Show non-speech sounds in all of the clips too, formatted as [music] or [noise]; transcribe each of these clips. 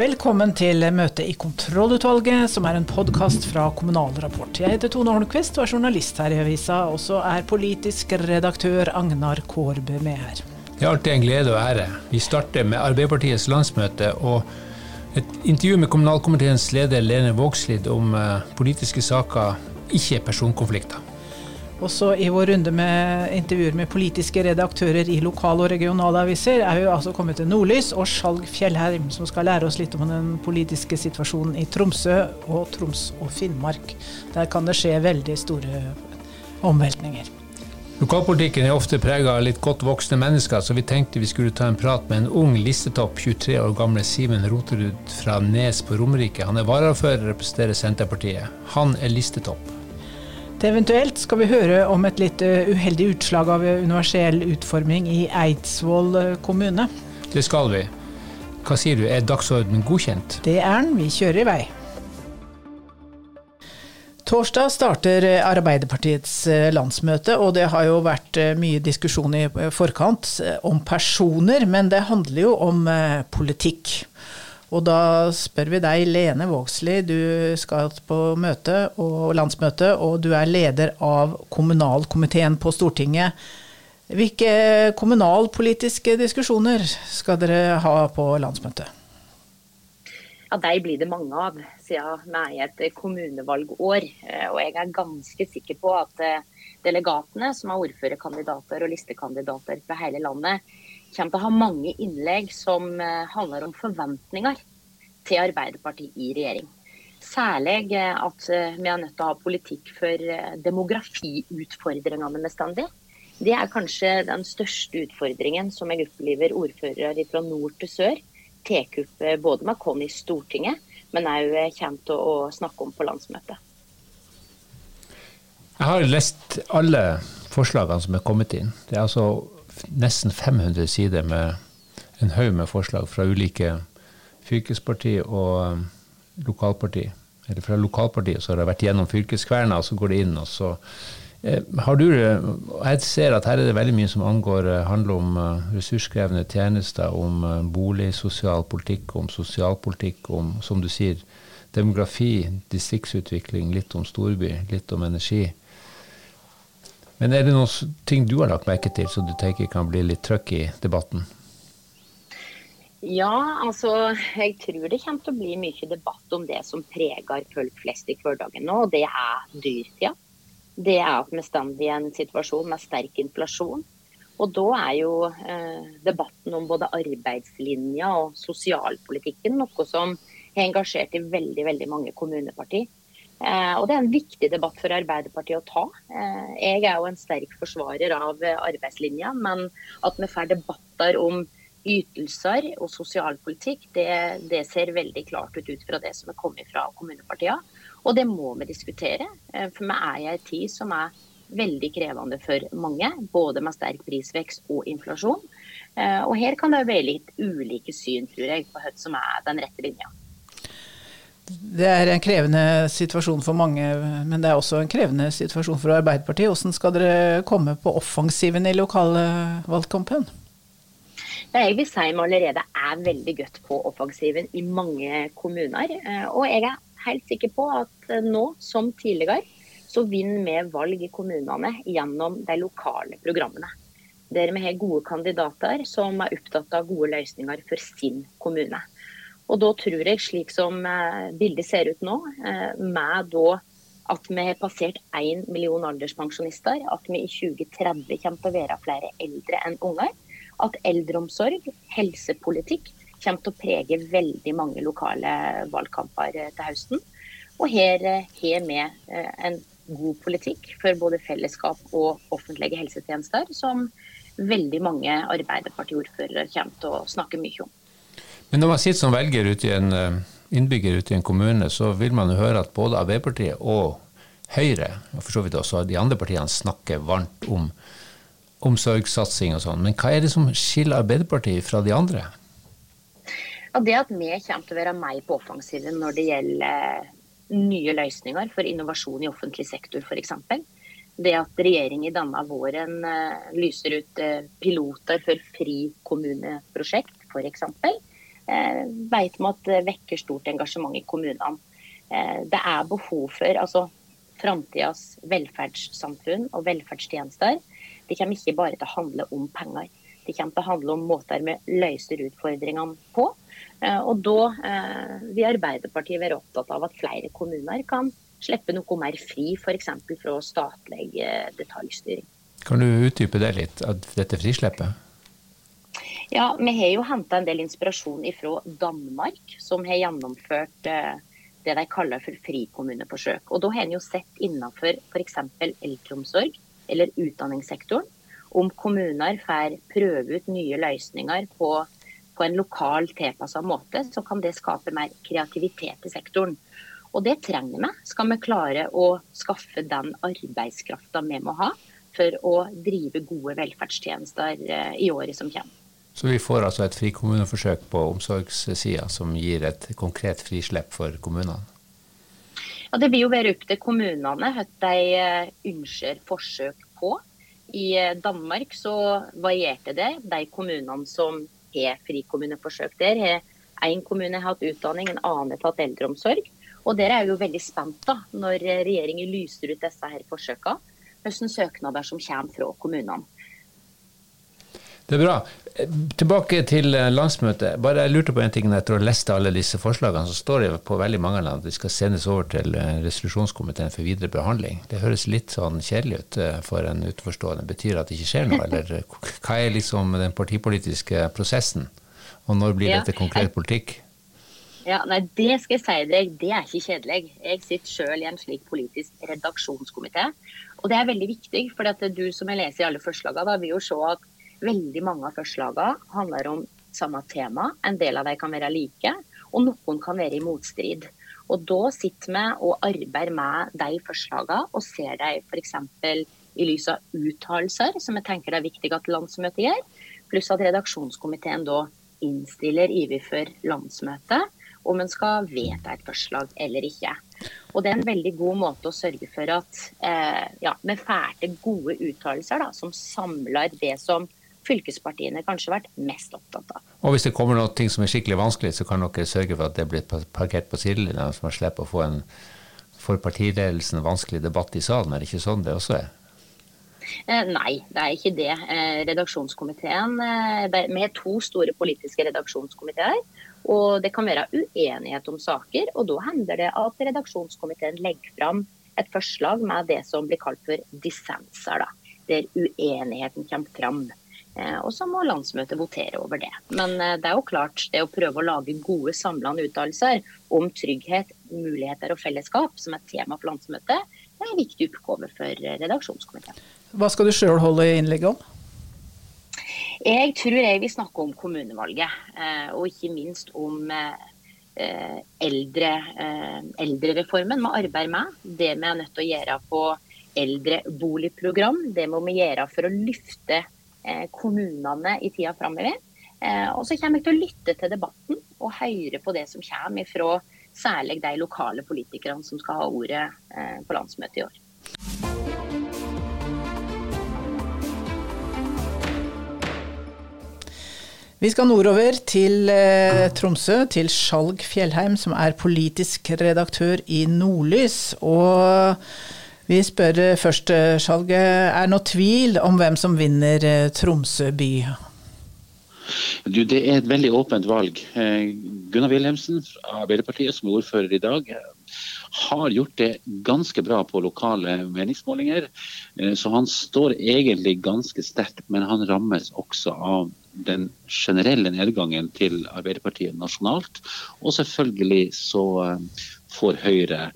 Velkommen til møtet i Kontrollutvalget, som er en podkast fra Kommunal Rapport. Jeg heter Tone Holmquist og er journalist her i avisa, og så er politisk redaktør Agnar Kårbø med her. Det er alltid en glede og ære. Vi starter med Arbeiderpartiets landsmøte og et intervju med kommunalkomiteens leder Lene Vågslid om eh, politiske saker, ikke personkonflikter. Også i vår runde med intervjuer med politiske redaktører i lokale og regionale aviser er vi altså kommet til Nordlys og Skjalg Fjellheim, som skal lære oss litt om den politiske situasjonen i Tromsø og Troms og Finnmark. Der kan det skje veldig store omveltninger. Lokalpolitikken er ofte prega av litt godt voksne mennesker, så vi tenkte vi skulle ta en prat med en ung listetopp, 23 år gamle Simen Roterud fra Nes på Romerike. Han er varaordfører og representerer Senterpartiet. Han er listetopp. Til eventuelt skal vi høre om et litt eh, uheldig utslag av universell utforming i Eidsvoll eh, kommune. Det skal vi. Hva sier du, er dagsordenen godkjent? Det er den. Vi kjører i vei. Torsdag starter eh, Arbeiderpartiets landsmøte, og det har jo vært mye diskusjon i forkant om personer, men det handler jo om politikk. Og da spør vi deg, Lene Vågslid, du skal på møte og landsmøte, og du er leder av kommunalkomiteen på Stortinget. Hvilke kommunalpolitiske diskusjoner skal dere ha på landsmøtet? Ja, De blir det mange av, siden vi er i et kommunevalgår. Og jeg er ganske sikker på at eh, delegatene, som er ordførerkandidater og listekandidater fra hele landet, kommer til å ha mange innlegg som eh, handler om forventninger til Arbeiderpartiet i regjering. Særlig eh, at eh, vi er nødt til å ha politikk for demografiutfordringene bestandig. Det er kanskje den største utfordringen som jeg opplever ordførere fra nord til sør tar opp både med oss i Stortinget, men òg kommer til å snakke om på landsmøtet. Jeg har lest alle forslagene som er kommet inn. Det er altså nesten 500 sider med en haug med forslag fra ulike fylkesparti og um, lokalparti. Eller fra lokalpartiet så har det vært gjennom fylkeskverna, og så går det inn. og så eh, har du, eh, Jeg ser at her er det veldig mye som angår, eh, handler om ressurskrevende tjenester, om boligsosial politikk, om sosialpolitikk, om som du sier, demografi, distriktsutvikling, litt om storby, litt om energi. Men er det noen ting du har lagt merke til som du tenker kan bli litt trøkk i debatten? Ja, altså jeg tror det kommer til å bli mye debatt om det som preger folk flest i hverdagen nå, og det er dyrtida. Det er at vi står i en situasjon med sterk inflasjon. Og da er jo eh, debatten om både arbeidslinja og sosialpolitikken noe som har engasjert i veldig, veldig mange kommunepartier. Eh, og Det er en viktig debatt for Arbeiderpartiet å ta. Eh, jeg er jo en sterk forsvarer av arbeidslinja, men at vi får debatter om ytelser og sosialpolitikk, det, det, ser veldig klart ut ut fra det som er kommet fra kommunepartiene. Og det må vi diskutere, eh, for vi er i en tid som er veldig krevende for mange. Både med sterk prisvekst og inflasjon. Og her kan det være litt ulike syn, tror jeg, på hva som er den rette linja. Det er en krevende situasjon for mange, men det er også en krevende situasjon for Arbeiderpartiet. Hvordan skal dere komme på offensiven i lokalvalgkampen? Jeg vil si vi allerede er veldig godt på offensiven i mange kommuner. Eh, og jeg er helt sikker på at nå, som tidligere, så vinner vi valg i kommunene gjennom de lokale programmene. Der vi har gode kandidater som er opptatt av gode løsninger for sin kommune. Og da tror jeg, slik som eh, bildet ser ut nå, eh, med da at vi har passert 1 million alderspensjonister, at vi i 2030 kommer til å være flere eldre enn unger, at eldreomsorg, helsepolitikk, kommer til å prege veldig mange lokale valgkamper eh, til høsten. Og her har vi en god politikk for både fellesskap og offentlige helsetjenester, som veldig mange Arbeiderparti-ordførere kommer til å snakke mye om. Men når man sitter som velger ute i en eh, innbygger ute i en kommune, så vil man jo høre at både Arbeiderpartiet og Høyre, og for så vidt også de andre partiene, snakker varmt om omsorgssatsing og sånn. Men hva er det som skiller Arbeiderpartiet fra de andre? Ja, det at vi kommer til å være meg på offensiven når det gjelder eh, nye løsninger for innovasjon i offentlig sektor f.eks. Det at regjeringen denne våren uh, lyser ut piloter for fri kommuneprosjekt f.eks. eh, vet vi at det vekker stort engasjement i kommunene. Eh, det er behov for altså, framtidas velferdssamfunn og velferdstjenester. Det kommer ikke bare til å handle om penger. Det kommer til å handle om måter vi løser utfordringene på. Eh, og da vil Arbeiderpartiet være opptatt av at flere kommuner kan slippe noe mer fri, f.eks. fra statlig detaljstyring. Kan du utdype det litt, dette frislippet? Ja, Vi har jo henta en del inspirasjon fra Danmark, som har gjennomført eh, det de kaller for frikommuneforsøk. Og Da har en jo sett innenfor f.eks. eldreomsorg eller utdanningssektoren om kommuner får prøve ut nye løsninger på, på en lokal tilpassa måte, så kan det skape mer kreativitet i sektoren. Og det trenger vi, skal vi klare å skaffe den arbeidskrafta vi må ha for å drive gode velferdstjenester eh, i året som kommer. Så vi får altså et frikommuneforsøk på omsorgssida som gir et konkret frislipp for kommunene? Ja, Det blir jo være opp til kommunene hva de eh, ønsker forsøk på. I eh, Danmark så varierte det. De kommunene som har frikommuneforsøk der, har én kommune hatt utdanning, en annen har tatt eldreomsorg. Og Dere er jo veldig spent da, når regjeringen lyser ut disse her forsøkene. Hvilke søknader som kommer fra kommunene. Det er bra. Tilbake til eh, landsmøtet. Bare jeg lurte på en ting etter å ha lest alle disse forslagene. Så står det på veldig mange land at de skal sendes over til eh, resolusjonskomiteen for videre behandling. Det høres litt sånn kjedelig ut eh, for en utenforstående. Betyr det at det ikke skjer noe? Eller hva er liksom den partipolitiske prosessen? Og når blir dette konkret politikk? Ja, nei, Det skal jeg si deg, det er ikke kjedelig. Jeg sitter selv i en slik politisk redaksjonskomité. Og det er veldig viktig, for du som jeg leser i alle forslagene, vil jo se at Veldig mange av forslagene handler om samme tema. En del av dem kan være like, og noen kan være i motstrid. Og Da sitter vi og arbeider med de forslagene og ser dem f.eks. i lys av uttalelser, som jeg tenker det er viktig at landsmøtet gjør, pluss at redaksjonskomiteen da innstiller overfor landsmøtet om en skal vedta et forslag eller ikke. Og Det er en veldig god måte å sørge for at eh, ja, vi får til gode uttalelser som samler det som fylkespartiene kanskje vært mest opptatt av. Og Hvis det kommer noe som er skikkelig vanskelig, så kan dere sørge for at det blir parkert på sidelinja, så man slipper å få en for partiledelsen vanskelig debatt i salen. Er det ikke sånn det også er? Eh, nei, det er ikke det. Eh, redaksjonskomiteen med to store politiske redaksjonskomiteer. Og det kan være uenighet om saker, og da hender det at redaksjonskomiteen legger fram et forslag med det som blir kalt for dissenser, da, der uenigheten kommer fram. Eh, og så må landsmøtet votere over det. Men eh, det er jo klart, det å prøve å lage gode, samlende uttalelser om trygghet, muligheter og fellesskap, som er tema for landsmøtet, det er en viktig oppgave for eh, redaksjonskomiteen. Hva skal du sjøl holde innlegg om? Jeg tror jeg vil snakke om kommunevalget, og ikke minst om eldre, eldrereformen vi arbeider med. Det vi er nødt til å gjøre på eldreboligprogram. Det må vi gjøre for å løfte kommunene i tida framover. Eh, og så kommer jeg til å lytte til debatten og høre på det som kommer fra særlig de lokale politikerne som skal ha ordet eh, på landsmøtet i år. Vi skal nordover til eh, Tromsø, til Skjalg Fjellheim, som er politisk redaktør i Nordlys. Og vi spør eh, først, Skjalge, Er det noe tvil om hvem som vinner eh, Tromsø by? Du, det er et veldig åpent valg. Gunnar Wilhelmsen fra Arbeiderpartiet, som er ordfører i dag, har gjort det ganske bra på lokale meningsmålinger. Så han står egentlig ganske sterkt, men han rammes også av den generelle nedgangen til Arbeiderpartiet nasjonalt. Og selvfølgelig så får Høyre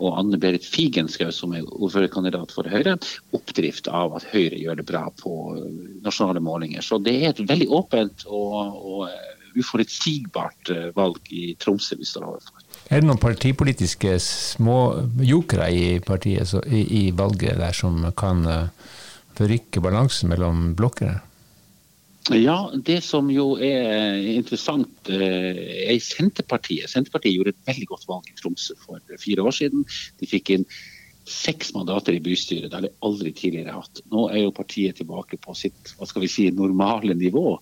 og Anne Berit Figenschou, som er ordførerkandidat for Høyre, oppdrift av at Høyre gjør det bra på nasjonale målinger. Så det er et veldig åpent og, og uforutsigbart eh, valg i Tromsø vi står overfor. Er det noen partipolitiske småjokere i partiet i, i, valget der som kan forrykke balansen mellom blokkene? Ja, det som jo er interessant eh, er Senterpartiet. Senterpartiet gjorde et veldig godt valg i Tromsø for fire år siden. De fikk inn seks mandater i bystyret. Det har de aldri tidligere hatt. Nå er jo partiet tilbake på sitt hva skal vi si, normale nivå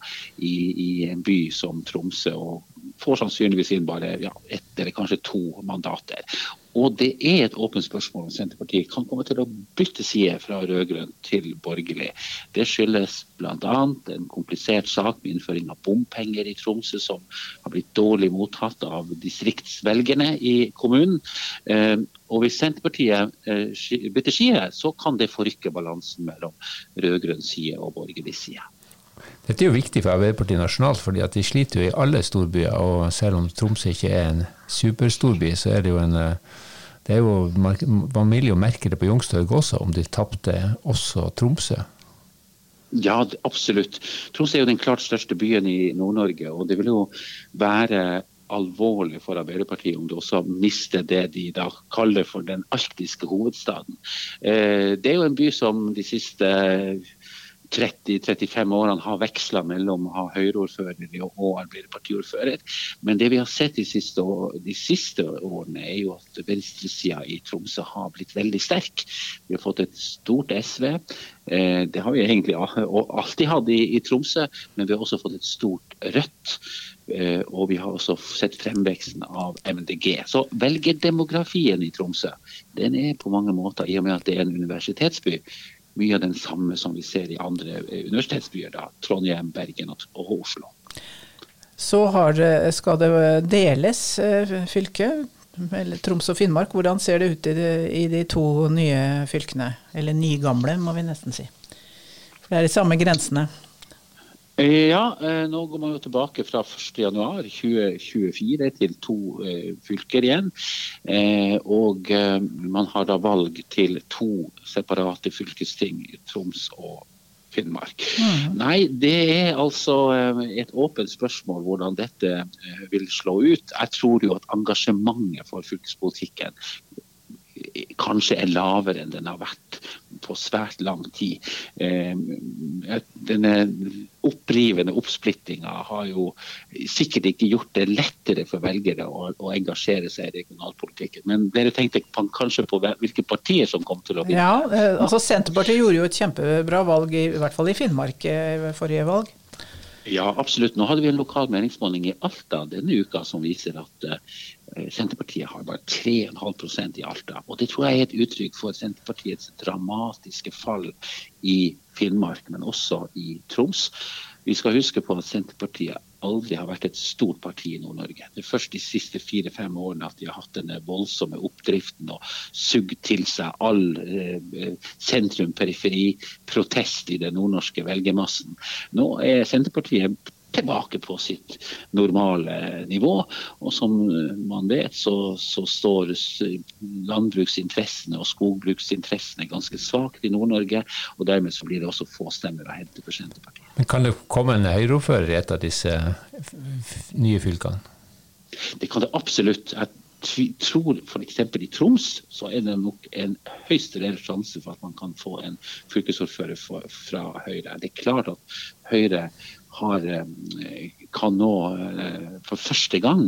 i, i en by som Tromsø. og får sannsynligvis inn bare ja, ett eller kanskje to mandater. Og det er et åpent spørsmål om Senterpartiet kan komme til å bytte side fra rød-grønn til borgerlig. Det skyldes bl.a. en komplisert sak med innføring av bompenger i Tromsø, som har blitt dårlig mottatt av distriktsvelgerne i kommunen. Eh, og hvis Senterpartiet eh, bytter side, så kan det forrykke balansen mellom rød-grønn side og borgerlig side. Dette er jo viktig for Arbeiderpartiet nasjonalt, fordi at de sliter jo i alle storbyer. Og selv om Tromsø ikke er en superstorby, så er det jo en eh, det er jo, Man vil jo merke det på Youngstorget også, om de tapte også Tromsø. Ja, absolutt. Tromsø er jo den klart største byen i Nord-Norge. Og det vil jo være alvorlig for Arbeiderpartiet om du også mister det de da kaller for den arktiske hovedstaden. Eh, det er jo en by som de siste 30-35 årene har veksla mellom å ha Høyre-ordfører og Arbeiderparti-ordfører. Men det vi har sett de siste, de siste årene, er jo at venstresida i Tromsø har blitt veldig sterk. Vi har fått et stort SV. Eh, det har vi egentlig alltid hatt i, Tromsø, men vi har også fått et stort Rødt. Eh, og vi har også sett fremveksten av MDG. Så velgerdemografien i Tromsø den er på mange måter, i og med at det er en universitetsby, mye av den samme som vi ser i andre eh, universitetsbyer. da, Trondheim, Bergen og, Oslo. Så har, skal det deles eh, fylke, eller Troms og Finnmark. Hvordan ser det ut i de, i de to nye fylkene? Eller nygamle, må vi nesten si. For det er de samme grensene. Ja, eh, nå går man jo tilbake fra 1.1.2024 til to eh, fylker igjen. Eh, og man har da valg til to separate fylkesting, Troms og Finnmark. Mm. Nei, det er altså et åpent spørsmål hvordan dette vil slå ut. Jeg tror jo at engasjementet for fylkespolitikken kanskje er lavere enn den har vært på svært lang tid. Denne opprivende oppsplittinga har jo sikkert ikke gjort det lettere for velgere å, å engasjere seg i regionalpolitikken. Men dere tenkte kanskje på hvilke partier som kom til å vinne? Ja, eh, altså Senterpartiet gjorde jo et kjempebra valg, i, i hvert fall i Finnmark ved forrige valg. Ja, absolutt. Nå hadde vi en lokal meningsmåling i Alta denne uka som viser at uh, Senterpartiet har bare 3,5% i Alta. Og Det tror jeg er et uttrykk for Senterpartiets dramatiske fall i Finnmark, men også i Troms. Vi skal huske på at Senterpartiet aldri har vært et stort parti i Nord-Norge. Det er først de siste fire-fem årene at de har hatt denne voldsomme oppdriften og sugd til seg all eh, sentrum-periferi-protest i den nordnorske velgermassen. Nå er Senterpartiet tilbake på sitt normale nivå. Og som man vet, så, så står landbruksinteressene og skogbruksinteressene ganske svakt i Nord-Norge. Og dermed så blir det også få stemmer å hente for Senterpartiet. Men Kan det komme en Høyre-ordfører i et av disse nye fylkene? Det kan det absolutt. Jeg tror f.eks. i Troms så er det nok en høyst reell sjanse for at man kan få en fylkesordfører fra Høyre. Det er klart at Høyre har, eh, kan nå eh, for første gang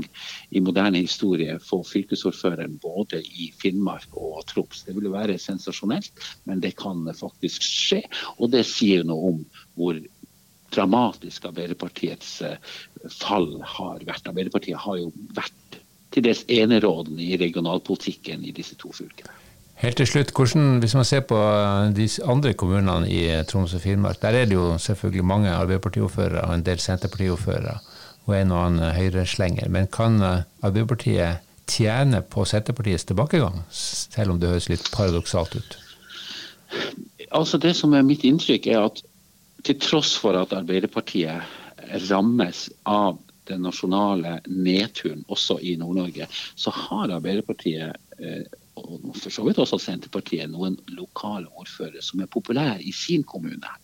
i moderne historie få fylkesordføreren både i Finnmark og Troms. Det ville være sensasjonelt, men det kan faktisk skje. Og det sier noe om hvor dramatisk Arbeiderpartiets eh, fall har vært. Arbeiderpartiet har jo vært til dels enerådende i regionalpolitikken i disse to fylkene. Helt til slutt, hvordan, Hvis man ser på de andre kommunene i Troms og Finnmark, der er det jo selvfølgelig mange Arbeiderpartiordførere og en del Senterpartiordførere og en og annen Høyre-slenger. Men kan Arbeiderpartiet tjene på Senterpartiets tilbakegang, selv om det høres litt paradoksalt ut? Altså Det som er mitt inntrykk, er at til tross for at Arbeiderpartiet rammes av den nasjonale nedturen også i Nord-Norge, så har Arbeiderpartiet eh, og for så vidt også Senterpartiet, noen lokale ordførere som er populære i sin kommune.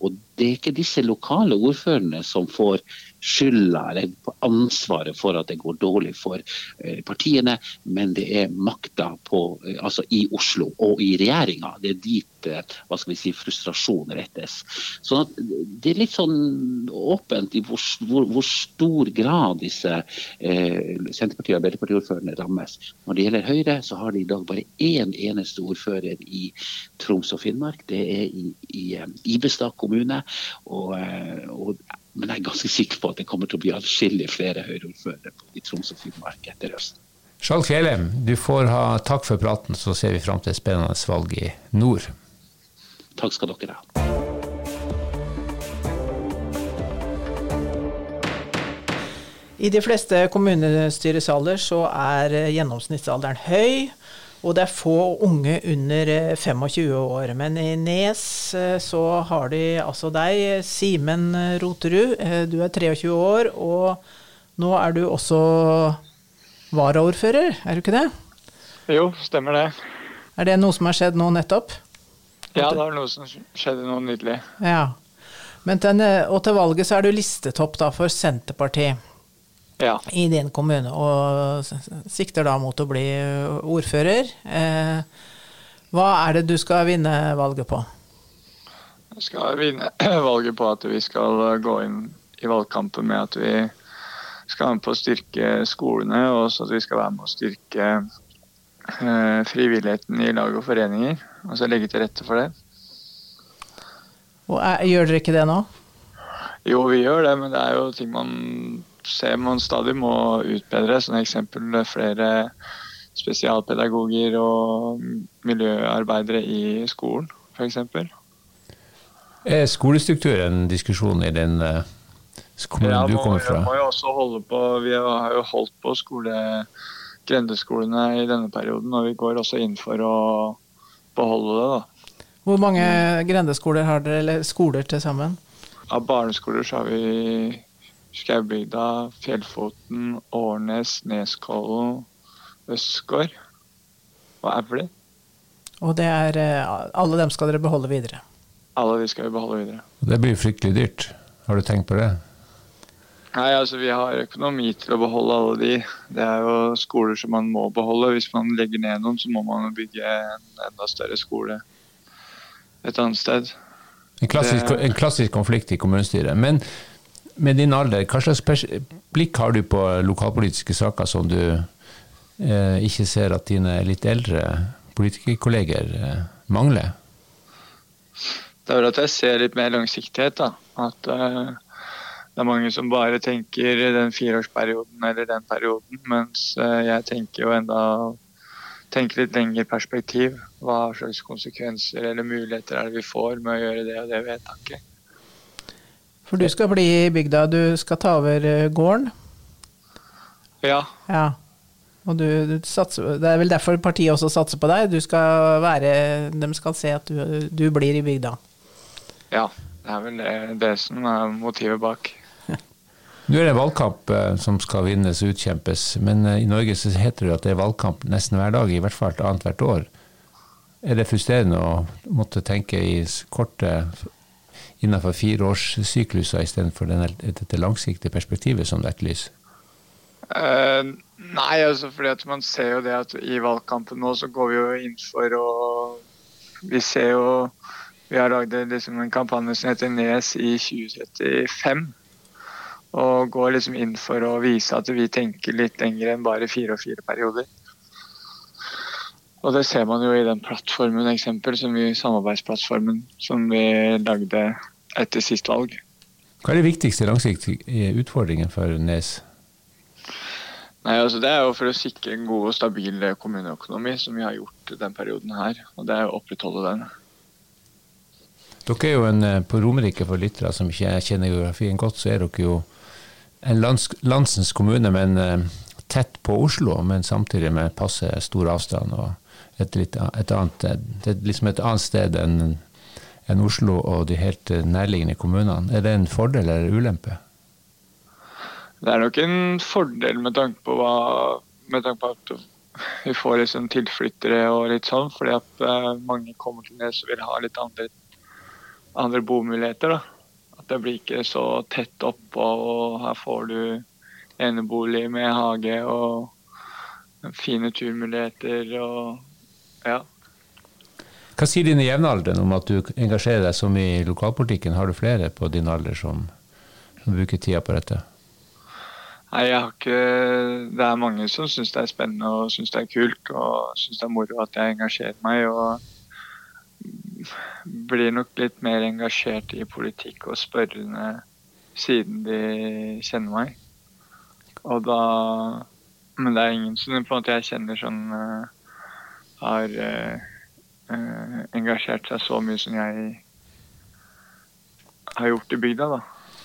Og det er ikke disse lokale ordførerne som får skylda eller ansvaret for at det går dårlig for eh, partiene, men det er makta eh, altså i Oslo og i regjeringa. Det er dit eh, hva skal vi si, frustrasjon rettes. Så Det er litt sånn åpent i hvor, hvor, hvor stor grad disse eh, Senterpartiet- og Arbeiderpartiordførerne rammes. Når det gjelder Høyre, så har de i dag bare én eneste ordfører i Troms og Finnmark. Det er i, i Ibestad kommune. og, og Men jeg er ganske sikker på at det kommer til å bli adskillig flere Høyre-ordførere i Troms og Finnmark etter høsten. Skjalg Fjellheim, du får ha takk for praten, så ser vi fram til et spennende valg i nord. Takk skal dere ha. I de fleste kommunestyresaler så er gjennomsnittsalderen høy. Og det er få unge under 25 eh, år. Men i Nes eh, så har de altså deg, Simen Roterud. Eh, du er 23 år, og nå er du også varaordfører, er du ikke det? Jo, stemmer det. Er det noe som har skjedd nå nettopp? Ja, det er noe som skjedde nå nydelig. Ja. Men til, og til valget så er du listetopp da for Senterpartiet ja. i din kommune, og sikter da mot å bli ordfører. Eh, hva er det du skal vinne valget på? Jeg skal vinne [clears throat] valget på at vi skal gå inn i valgkampen med at vi skal være med på å styrke skolene, og også at vi skal være med å styrke eh, frivilligheten i lag og foreninger. Altså legge til rette for det. Og er, Gjør dere ikke det nå? Jo, vi gjør det, men det er jo ting man ser man stadig må utbedre. Som eksempel flere spesialpedagoger og miljøarbeidere i skolen, f.eks. Er skolestruktur en diskusjon i den skolen kommunen ja, du kommer fra? Vi må jo også holde på, vi har jo holdt på skole, grendeskolene i denne perioden, og vi går også inn for å beholde det. da. Hvor mange grendeskoler har dere, eller skoler til sammen? Av barneskoler så har vi Skaubygda, Fjellfoten, Årnes, Neskollen, Østgård og Auli. Og det er, eh, alle dem skal dere beholde videre? Alle de skal vi beholde videre. Det blir fryktelig dyrt. Har du tenkt på det? Nei, altså Vi har økonomi til å beholde alle de. Det er jo skoler som man må beholde. Hvis man legger ned noen, så må man bygge en enda større skole et annet sted. En klassisk, det... en klassisk konflikt i kommunestyret. Men med din alder, hva slags blikk har du på lokalpolitiske saker som du eh, ikke ser at dine litt eldre politikerkolleger eh, mangler? Det er vel at jeg ser litt mer langsiktighet. da. At eh, det er mange som bare tenker den fireårsperioden eller den perioden, mens eh, jeg tenker jo enda tenker litt lengre perspektiv. Hva slags konsekvenser eller muligheter er det vi får med å gjøre det og det vedtaket. For du skal bli i bygda, du skal ta over eh, gården? Ja. ja. Og du, du satser, det er vel derfor partiet også satser på deg? Du skal være, de skal se at du, du blir i bygda? Ja, det er vel det, det som er motivet bak. [laughs] Nå er det valgkamp eh, som skal vinnes og utkjempes, men eh, i Norge så heter det at det er valgkamp nesten hver dag, i hvert fall annethvert år. Er det frustrerende å måtte tenke i korte innenfor fireårssykluser istedenfor dette langsiktige perspektivet som du etterlyser? Uh, nei, altså fordi at man ser jo det at i valgkampen nå så går vi jo inn for å Vi ser jo Vi har lagd liksom en kampanje som heter Nes i 2035. Og går liksom inn for å vise at vi tenker litt lenger enn bare fire og fire perioder. Og det ser man jo i den plattformen, eksempel, som vi, samarbeidsplattformen som vi lagde etter sist valg. Hva er det viktigste langsiktige utfordringene for Nes? Nei, altså Det er jo for å sikre en god og stabil kommuneøkonomi, som vi har gjort den perioden her. Og det er å opprettholde den. Dere er jo en, eh, På Romerike for lyttere som ikke kjenner geografien godt, så er dere jo en lands, landsens kommune, men eh, tett på Oslo, men samtidig med passe stor avstand. og et, litt, et annet, det er liksom et annet sted enn enn Oslo og de helt eh, nærliggende kommunene. Er det en fordel eller ulempe? Det er nok en fordel med tanke på, hva, med tanke på at vi får liksom tilflyttere og litt sånn, fordi at uh, mange kommer til Nes og vil ha litt andre, andre bomuligheter. da. At det blir ikke så tett oppå, og her får du enebolig med hage og fine turmuligheter og ja. Hva sier dine jevnaldrende om at du engasjerer deg så mye i lokalpolitikken? Har du flere på din alder som, som bruker tida på dette? Nei, jeg har ikke Det er mange som syns det er spennende og syns det er kult. Og syns det er moro at jeg engasjerer meg. Og blir nok litt mer engasjert i politikk og spørrende siden de kjenner meg. Og da Men det er ingen som på en måte jeg kjenner sånn uh, har uh, engasjert seg så mye som jeg har gjort i bygda, da.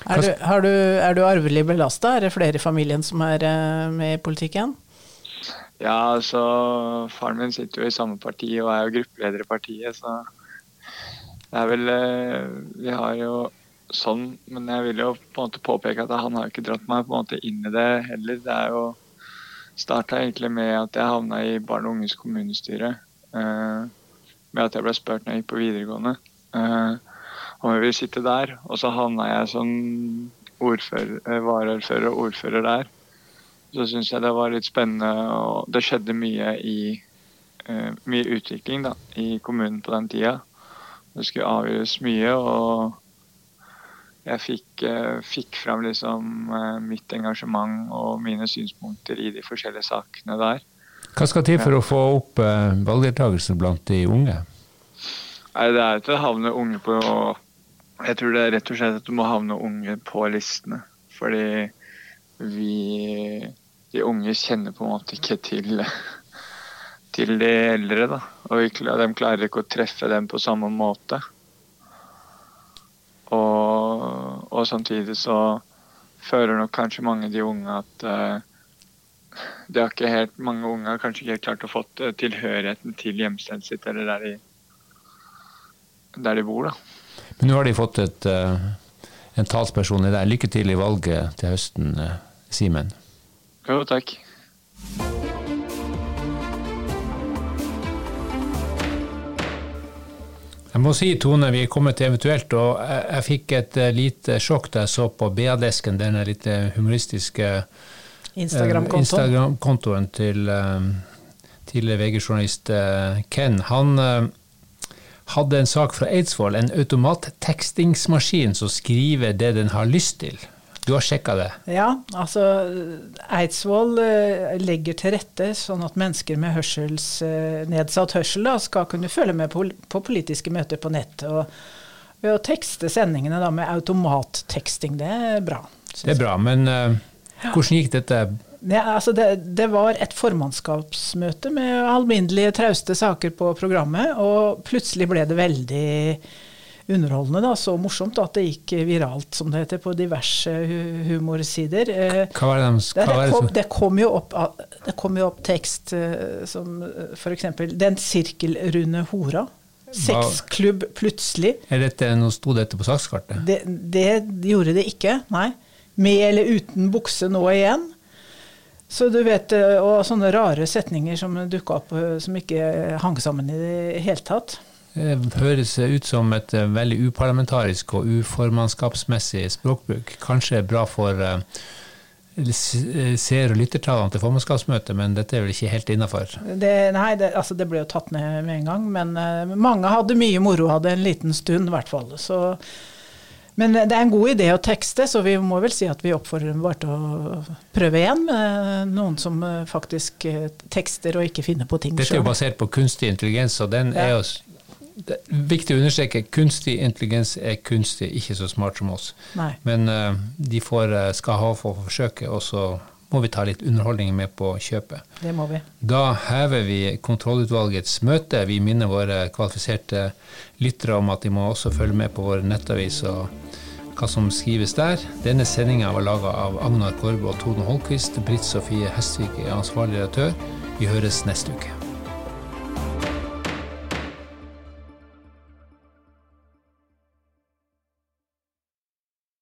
Er du, du, er du arvelig belasta? Er det flere i familien som er med i politikken? Ja, altså Faren min sitter jo i samme parti og er jo gruppeleder i partiet, så det er vel Vi har jo sånn, men jeg vil jo på en måte påpeke at han har ikke dratt meg på en måte inn i det heller. Det er jo starta egentlig med at jeg havna i barn og unges kommunestyre. Eh, med at jeg ble spurt når jeg gikk på videregående eh, om jeg ville sitte der. Og så havna jeg som eh, varaordfører og ordfører der. Så syns jeg det var litt spennende, og det skjedde mye i eh, mye utvikling da, i kommunen på den tida. Det skulle avgjøres mye. og jeg fikk, fikk fram liksom, mitt engasjement og mine synspunkter i de forskjellige sakene der. Hva skal til for å få opp uh, valgdeltakelsen blant de unge? Nei, Det er ikke å havne unge på Jeg tror det er rett og slett at du må havne unge på listene. Fordi vi De unge kjenner på en måte ikke til [laughs] til de eldre. da, Og vi, de klarer ikke å treffe dem på samme måte. Og, og, samtidig så føler nok kanskje mange av de unge at uh, det har ikke helt, Mange unge har kanskje ikke helt klart å få tilhørigheten til hjemstedet sitt eller der de, der de bor. da. Men nå har de fått et, uh, en talsperson i deg. Lykke til i valget til høsten, uh, Simen. Jo, takk. Jeg må si, Tone, vi er kommet til eventuelt, og jeg, jeg fikk et lite sjokk da jeg så på BA-desken, denne litt humoristiske Instagram-kontoen Instagram til um, tidligere VG-journalist uh, Ken. Han hadde en sak fra Eidsvoll, en automattekstingsmaskin som skriver det den har lyst til. Du har sjekka det? Ja, altså Eidsvoll eh, legger til rette sånn at mennesker med hørsels, eh, nedsatt hørsel da, skal kunne følge med på, på politiske møter på nett. Og ved å tekste sendingene da, med automatteksting. Det er bra. Det er bra, men hvordan gikk dette? Ja, altså det, det, var et formannskapsmøte med alminnelige, trauste saker på programmet, og plutselig ble det veldig underholdende. Da. Så morsomt at det gikk viralt, som det heter, på diverse humorsider. Eh, hva var det, hva det, det, kom, det, kom jo opp, det kom jo opp tekst eh, som eh, f.eks.: Den sirkelrunde hora. Sexklubb plutselig. Er dette, Nå sto dette på sakskartet? Det, det gjorde det ikke, nei. Med eller uten bukse nå igjen. Så du vet, Og sånne rare setninger som dukka opp som ikke hang sammen i det hele tatt. Det høres ut som et eh, veldig uparlamentarisk og uformannskapsmessig språkbruk. Kanskje bra for ser og lyttertallene til formannskapsmøtet, men dette er vel ikke helt innafor? Nei, det, altså det, ble jo tatt ned med en gang. Men uh, mange hadde mye moro hadde en liten stund, i hvert fall. Så, men det er en god idé å tekste, så vi må vel si at vi oppfordrer dem bare til å prøve igjen med noen som faktisk tekster og ikke finner på ting sjøl. Dette er jo basert på kunstig intelligens, og den ja. er jo viktig å understreke kunstig intelligens er kunstig, ikke så smart som oss. Nei. Men uh, de får, skal ha for å forsøke, og så må vi ta litt underholdning med på kjøpet. Det må vi. Da hever vi kontrollutvalgets møte. Vi minner våre kvalifiserte lyttere om at de må også følge med på vår nettavis og hva som skrives der. Denne sendinga var laga av Agnar Korbe og Tone Holquist. Britt Sofie Hestvik er ansvarlig redaktør. Vi høres neste uke.